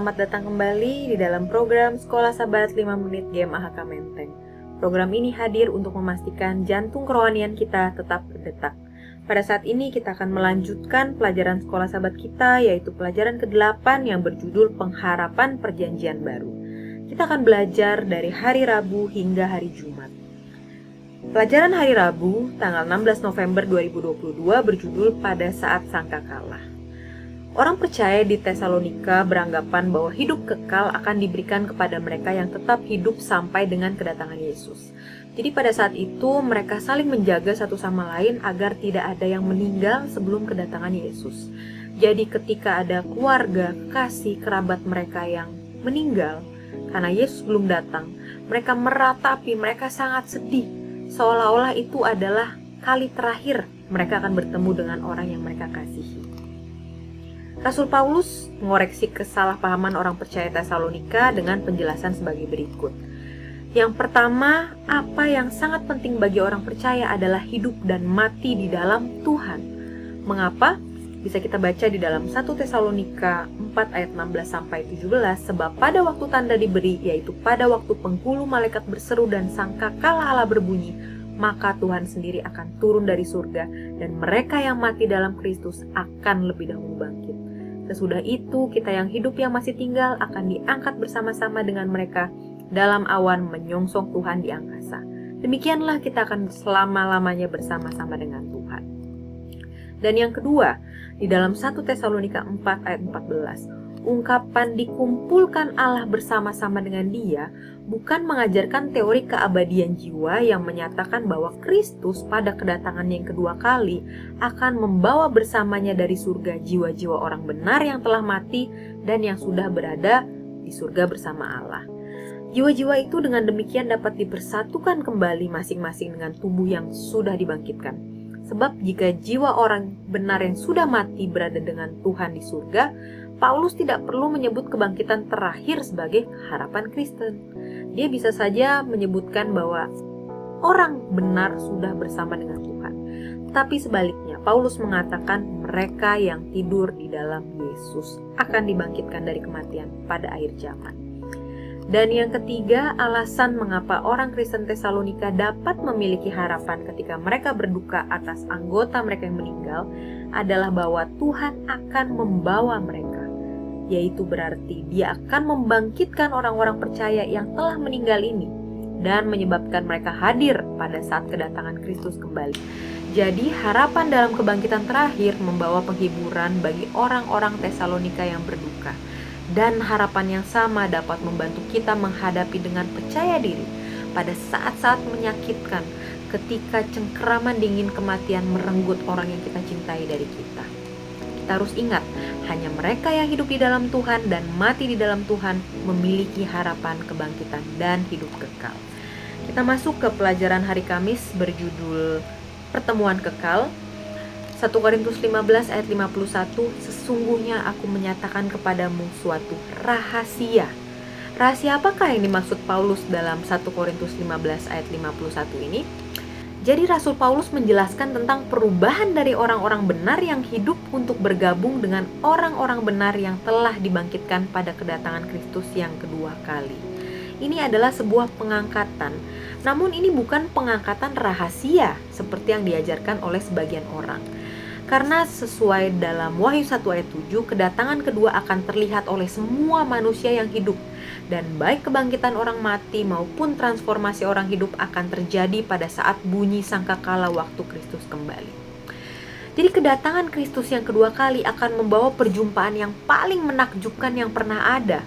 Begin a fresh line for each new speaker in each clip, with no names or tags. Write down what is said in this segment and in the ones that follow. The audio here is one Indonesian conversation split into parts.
Selamat datang kembali di dalam program Sekolah Sabat 5 Menit GMAHK Menteng. Program ini hadir untuk memastikan jantung kerohanian kita tetap berdetak. Pada saat ini kita akan melanjutkan pelajaran sekolah sahabat kita yaitu pelajaran ke-8 yang berjudul Pengharapan Perjanjian Baru. Kita akan belajar dari hari Rabu hingga hari Jumat. Pelajaran hari Rabu, tanggal 16 November 2022 berjudul Pada Saat Sangka Kalah. Orang percaya di Tesalonika beranggapan bahwa hidup kekal akan diberikan kepada mereka yang tetap hidup sampai dengan kedatangan Yesus. Jadi pada saat itu mereka saling menjaga satu sama lain agar tidak ada yang meninggal sebelum kedatangan Yesus. Jadi ketika ada keluarga, kasih, kerabat mereka yang meninggal karena Yesus belum datang, mereka meratapi, mereka sangat sedih seolah-olah itu adalah kali terakhir mereka akan bertemu dengan orang yang mereka kasihi. Rasul Paulus mengoreksi kesalahpahaman orang percaya Tesalonika dengan penjelasan sebagai berikut. Yang pertama, apa yang sangat penting bagi orang percaya adalah hidup dan mati di dalam Tuhan. Mengapa? Bisa kita baca di dalam 1 Tesalonika 4 ayat 16 sampai 17 sebab pada waktu tanda diberi yaitu pada waktu penghulu malaikat berseru dan sangka kala Allah berbunyi maka Tuhan sendiri akan turun dari surga dan mereka yang mati dalam Kristus akan lebih dahulu bangkit. Sesudah itu kita yang hidup yang masih tinggal akan diangkat bersama-sama dengan mereka dalam awan menyongsong Tuhan di angkasa. Demikianlah kita akan selama-lamanya bersama-sama dengan Tuhan. Dan yang kedua, di dalam 1 Tesalonika 4 ayat 14. Ungkapan dikumpulkan Allah bersama-sama dengan dia bukan mengajarkan teori keabadian jiwa yang menyatakan bahwa Kristus pada kedatangan yang kedua kali akan membawa bersamanya dari surga jiwa-jiwa orang benar yang telah mati dan yang sudah berada di surga bersama Allah. Jiwa-jiwa itu dengan demikian dapat dipersatukan kembali masing-masing dengan tubuh yang sudah dibangkitkan Sebab jika jiwa orang benar yang sudah mati berada dengan Tuhan di surga, Paulus tidak perlu menyebut kebangkitan terakhir sebagai harapan Kristen. Dia bisa saja menyebutkan bahwa orang benar sudah bersama dengan Tuhan. Tapi sebaliknya, Paulus mengatakan mereka yang tidur di dalam Yesus akan dibangkitkan dari kematian pada akhir zaman. Dan yang ketiga, alasan mengapa orang Kristen Tesalonika dapat memiliki harapan ketika mereka berduka atas anggota mereka yang meninggal adalah bahwa Tuhan akan membawa mereka. Yaitu berarti dia akan membangkitkan orang-orang percaya yang telah meninggal ini dan menyebabkan mereka hadir pada saat kedatangan Kristus kembali. Jadi harapan dalam kebangkitan terakhir membawa penghiburan bagi orang-orang Tesalonika yang berduka dan harapan yang sama dapat membantu kita menghadapi dengan percaya diri pada saat-saat menyakitkan ketika cengkeraman dingin kematian merenggut orang yang kita cintai dari kita. Kita harus ingat, hanya mereka yang hidup di dalam Tuhan dan mati di dalam Tuhan memiliki harapan kebangkitan dan hidup kekal. Kita masuk ke pelajaran hari Kamis berjudul Pertemuan Kekal 1 Korintus 15 ayat 51 Sesungguhnya aku menyatakan kepadamu suatu rahasia Rahasia apakah yang dimaksud Paulus dalam 1 Korintus 15 ayat 51 ini? Jadi Rasul Paulus menjelaskan tentang perubahan dari orang-orang benar yang hidup untuk bergabung dengan orang-orang benar yang telah dibangkitkan pada kedatangan Kristus yang kedua kali. Ini adalah sebuah pengangkatan, namun ini bukan pengangkatan rahasia seperti yang diajarkan oleh sebagian orang karena sesuai dalam Wahyu 1 ayat 7, kedatangan kedua akan terlihat oleh semua manusia yang hidup. Dan baik kebangkitan orang mati maupun transformasi orang hidup akan terjadi pada saat bunyi sangkakala waktu Kristus kembali. Jadi kedatangan Kristus yang kedua kali akan membawa perjumpaan yang paling menakjubkan yang pernah ada.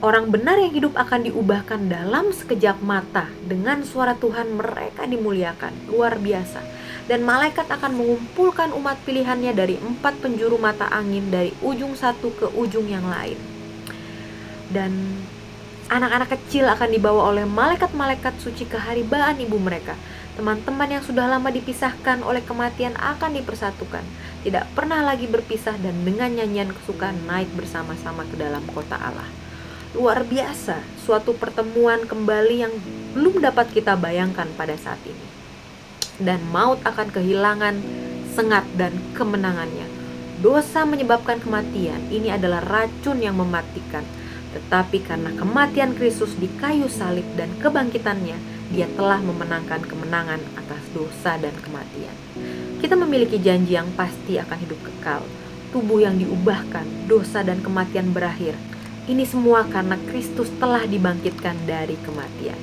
Orang benar yang hidup akan diubahkan dalam sekejap mata dengan suara Tuhan mereka dimuliakan. Luar biasa dan malaikat akan mengumpulkan umat pilihannya dari empat penjuru mata angin dari ujung satu ke ujung yang lain. Dan anak-anak kecil akan dibawa oleh malaikat-malaikat suci ke haribaan ibu mereka. Teman-teman yang sudah lama dipisahkan oleh kematian akan dipersatukan. Tidak pernah lagi berpisah dan dengan nyanyian kesukaan naik bersama-sama ke dalam kota Allah. Luar biasa, suatu pertemuan kembali yang belum dapat kita bayangkan pada saat ini dan maut akan kehilangan sengat dan kemenangannya. dosa menyebabkan kematian, ini adalah racun yang mematikan. Tetapi karena kematian Kristus di kayu salib dan kebangkitannya, dia telah memenangkan kemenangan atas dosa dan kematian. Kita memiliki janji yang pasti akan hidup kekal, tubuh yang diubahkan, dosa dan kematian berakhir. Ini semua karena Kristus telah dibangkitkan dari kematian.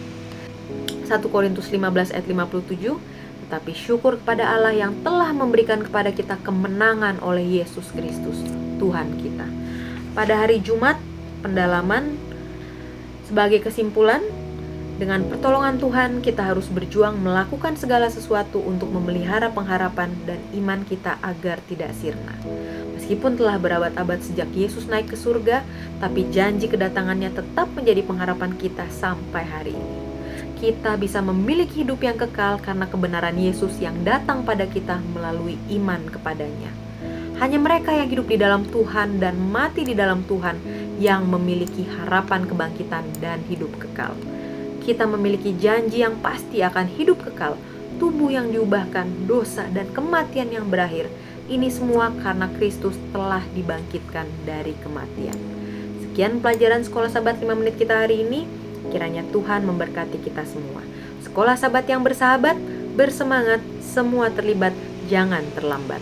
1 Korintus 15 ayat 57 Tetapi syukur kepada Allah yang telah memberikan kepada kita kemenangan oleh Yesus Kristus, Tuhan kita. Pada hari Jumat, pendalaman sebagai kesimpulan, dengan pertolongan Tuhan, kita harus berjuang melakukan segala sesuatu untuk memelihara pengharapan dan iman kita agar tidak sirna. Meskipun telah berabad-abad sejak Yesus naik ke surga, tapi janji kedatangannya tetap menjadi pengharapan kita sampai hari ini. Kita bisa memiliki hidup yang kekal karena kebenaran Yesus yang datang pada kita melalui iman kepadanya. Hanya mereka yang hidup di dalam Tuhan dan mati di dalam Tuhan yang memiliki harapan kebangkitan dan hidup kekal. Kita memiliki janji yang pasti akan hidup kekal, tubuh yang diubahkan, dosa dan kematian yang berakhir ini semua karena Kristus telah dibangkitkan dari kematian. Sekian pelajaran Sekolah Sabat 5 menit kita hari ini. Kiranya Tuhan memberkati kita semua. Sekolah Sabat yang bersahabat, bersemangat, semua terlibat, jangan terlambat.